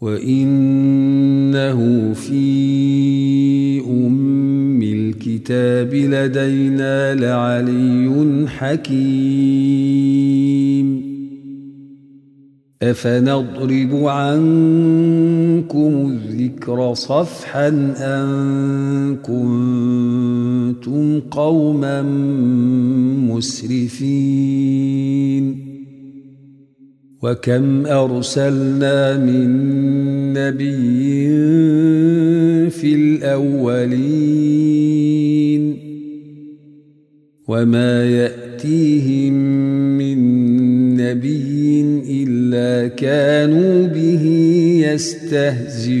وإنه في أم الكتاب لدينا لعلي حكيم أفنضرب عنكم الذكر صفحا أن كنتم قوما مسرفين وكم أرسلنا من نبي في الأولين وما يأتيهم من نبي إلا كانوا به يستهزئون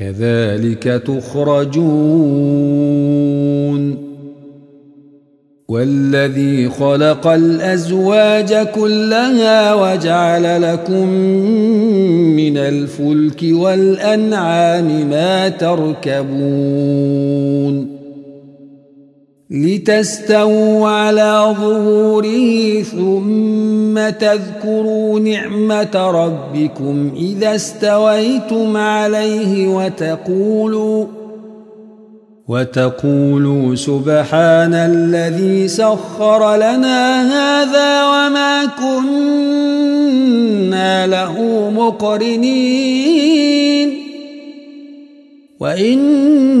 كذلك تخرجون والذي خلق الأزواج كلها وجعل لكم من الفلك والأنعام ما تركبون لتستووا على ظهوره ثم تذكروا نعمة ربكم إذا استويتم عليه وتقولوا وتقولوا سبحان الذي سخر لنا هذا وما كنا له مقرنين وإنا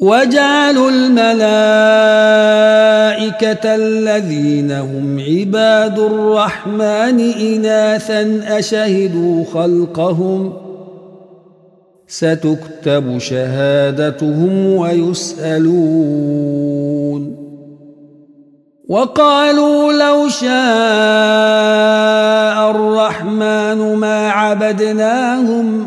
وجعلوا الملائكة الذين هم عباد الرحمن إناثا أشهدوا خلقهم ستكتب شهادتهم ويسألون وقالوا لو شاء الرحمن ما عبدناهم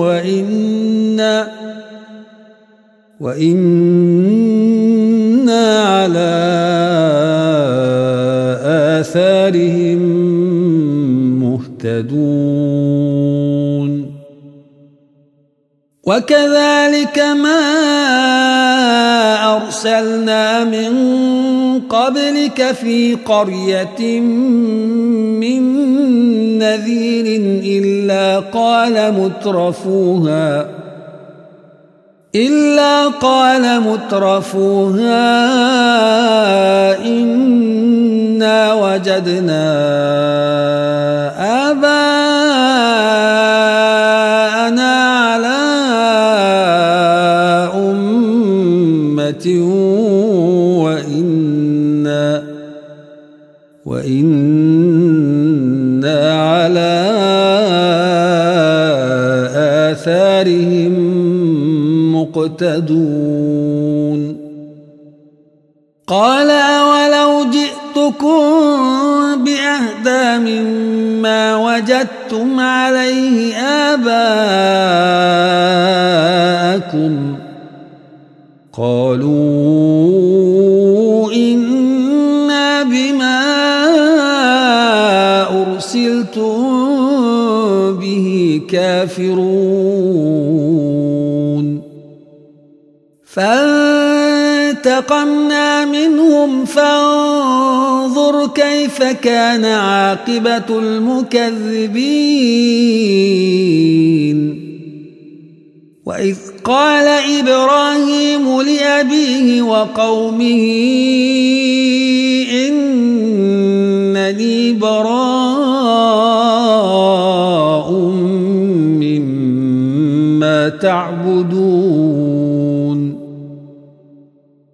وإنا وإنا على آثارهم مهتدون. وكذلك ما أرسلنا من قبلك في قرية من نذير إلا قال مترفوها إلا قال مترفوها إنا وجدنا آباءنا على أمة مقتدون قال أولو جئتكم بأهدى مما وجدتم عليه آباءكم. قالوا إنا بما أرسلتم به كافرون. فانتقمنا منهم فانظر كيف كان عاقبة المكذبين. وإذ قال إبراهيم لأبيه وقومه إنني براء مما تعبدون.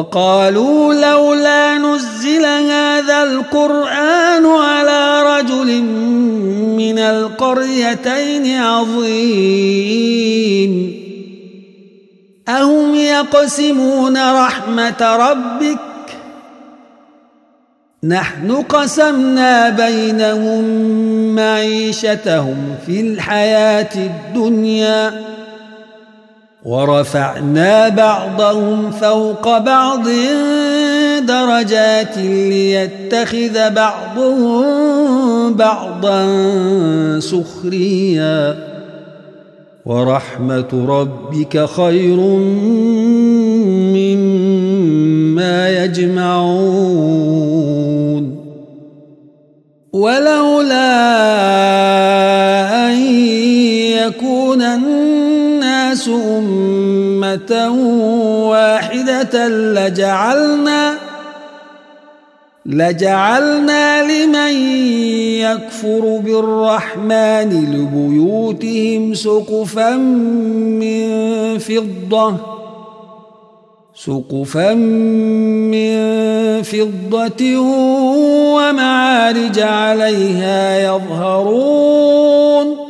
وقالوا لولا نزل هذا القرآن على رجل من القريتين عظيم. أهم يقسمون رحمة ربك؟ نحن قسمنا بينهم معيشتهم في الحياة الدنيا. ورفعنا بعضهم فوق بعض درجات ليتخذ بعضهم بعضا سخريا. ورحمة ربك خير مما يجمعون. ولولا أن يكون الناس لجعلنا لجعلنا لمن يكفر بالرحمن لبيوتهم سقفا من فضة سقفا من فضة ومعارج عليها يظهرون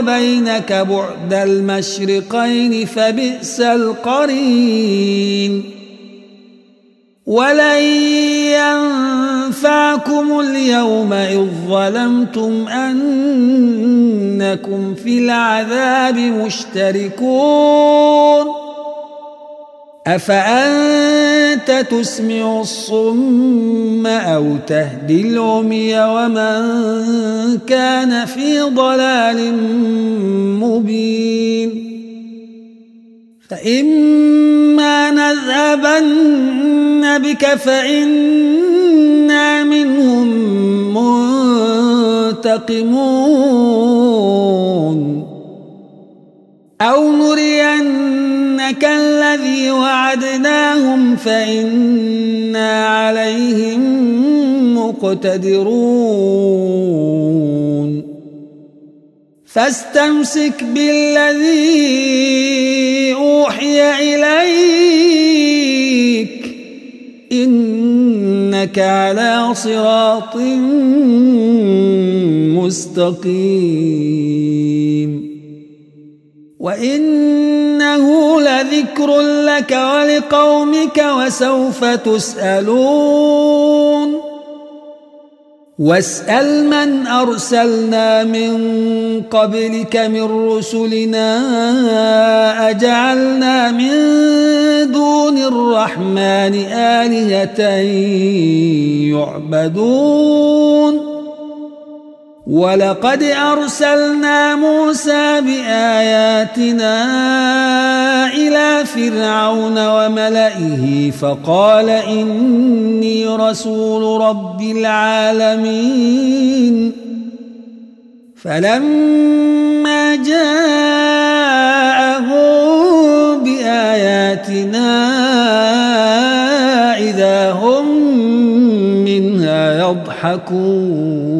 وبينك بعد المشرقين فبئس القرين. ولن ينفعكم اليوم إذ ظلمتم أنكم في العذاب مشتركون. أفأنت تسمع الصم أو تهدي العمي ومن كان في ضلال مبين؟ فإما نذهبن بك فإنا منهم منتقمون. أو نرينك الذي وعدناهم فإنا عليهم مقتدرون. فاستمسك بالذي أوحي إليك. إنك على صراط مستقيم. وإنه لذكر لك ولقومك وسوف تسألون. واسأل من أرسلنا من قبلك من رسلنا أجعلنا من دون الرحمن آلهة يعبدون. ولقد أرسلنا موسى بآياتنا إلى فرعون وملئه فقال إني رسول رب العالمين. فلما جاءه بآياتنا إذا هم منها يضحكون.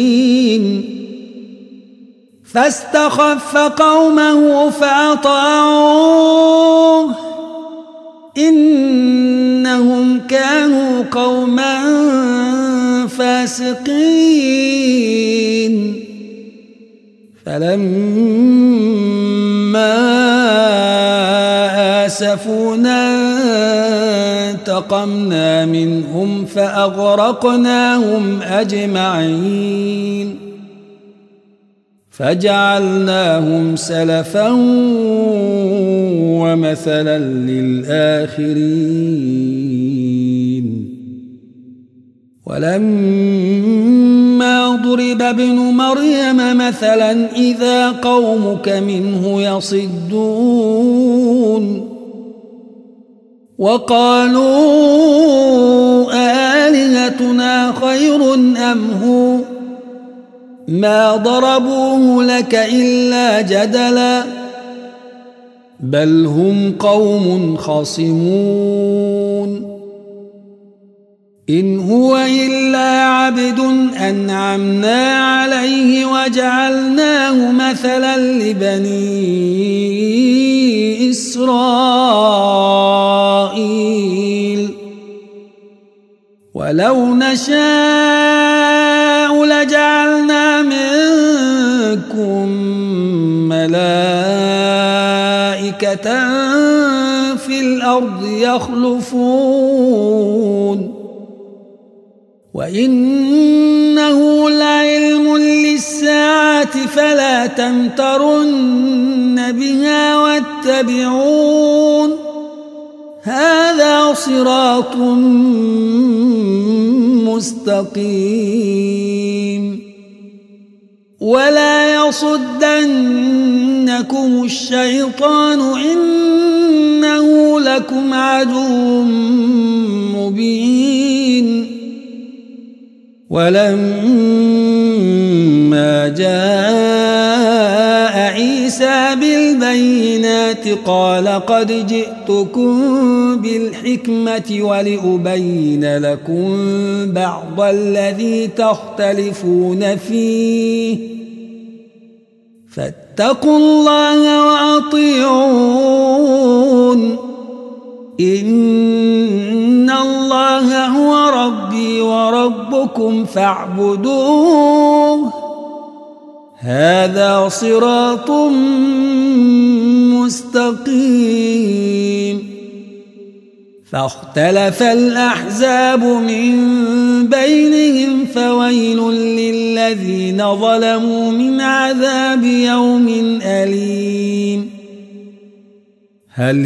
فاستخف قومه فأطاعوه. إنهم كانوا قوما فاسقين. فلما آسفونا فانتقمنا منهم فأغرقناهم أجمعين. فجعلناهم سلفا ومثلا للآخرين. ولما ضرب ابن مريم مثلا إذا قومك منه يصدون. وقالوا آلهتنا خير أم هو؟ ما ضربوه لك إلا جدلا بل هم قوم خصمون إن هو إلا عبد أنعمنا عليه وجعلناه مثلا لبني إسرائيل ولو نشاء لجعلنا الأرض يخلفون. وإنه لعلم للساعة فلا تمترن بها واتبعون. هذا صراط مستقيم. ولا يصدنكم الشيطان إنه لكم عدو مبين. ولما جاء عيسى بالبينات قال قد جئتكم بالحكمة ولأبين لكم بعض الذي تختلفون فيه. فاتقوا الله وأطيعون. إن الله هو ربي وربكم فاعبدوه. هذا صراط مستقيم. فاختلف الأحزاب من بينهم فويل للذين ظلموا من عذاب يوم أليم. هل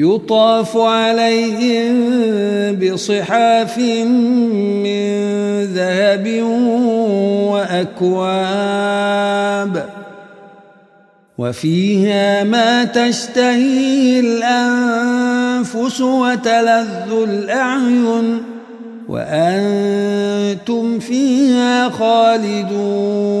يطاف عليهم بصحاف من ذهب وأكواب. وفيها ما تشتهي الأنفس وتلذ الأعين. وأنتم فيها خالدون.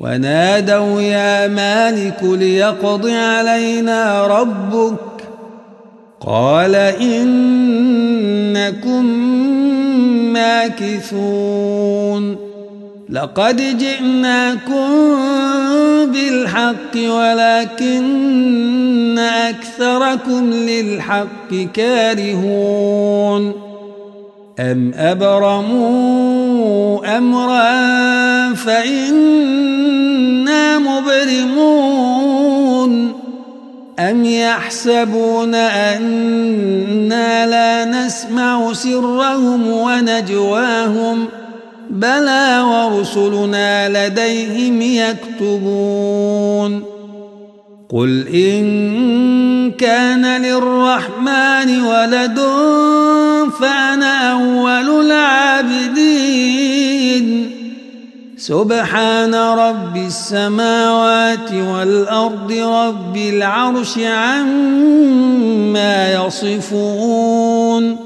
ونادوا يا مالك ليقض علينا ربك. قال إنكم ماكثون. لقد جئناكم بالحق ولكن أكثركم للحق كارهون. أم أبرموا أمرا فإنا مبرمون أم يحسبون أنا لا نسمع سرهم ونجواهم ۖ بلى ورسلنا لديهم يكتبون قل إن كان للرحمن ولد فأنا أول العابدين سبحان رب السماوات والأرض رب العرش عما يصفون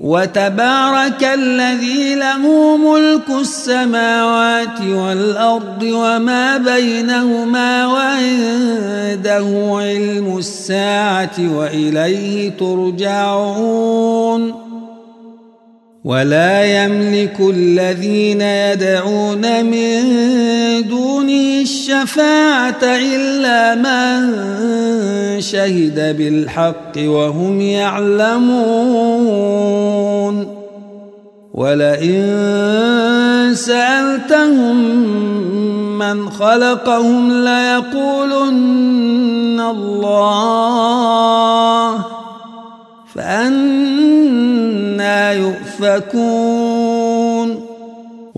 وتبارك الذي له ملك السماوات والأرض وما بينهما وعنده علم الساعة وإليه ترجعون. ولا يملك الذين يدعون من دونه الشفاعة إلا من شهد بالحق وهم يعلمون. ولئن سألتهم من خلقهم ليقولن الله فأنا يؤفكون.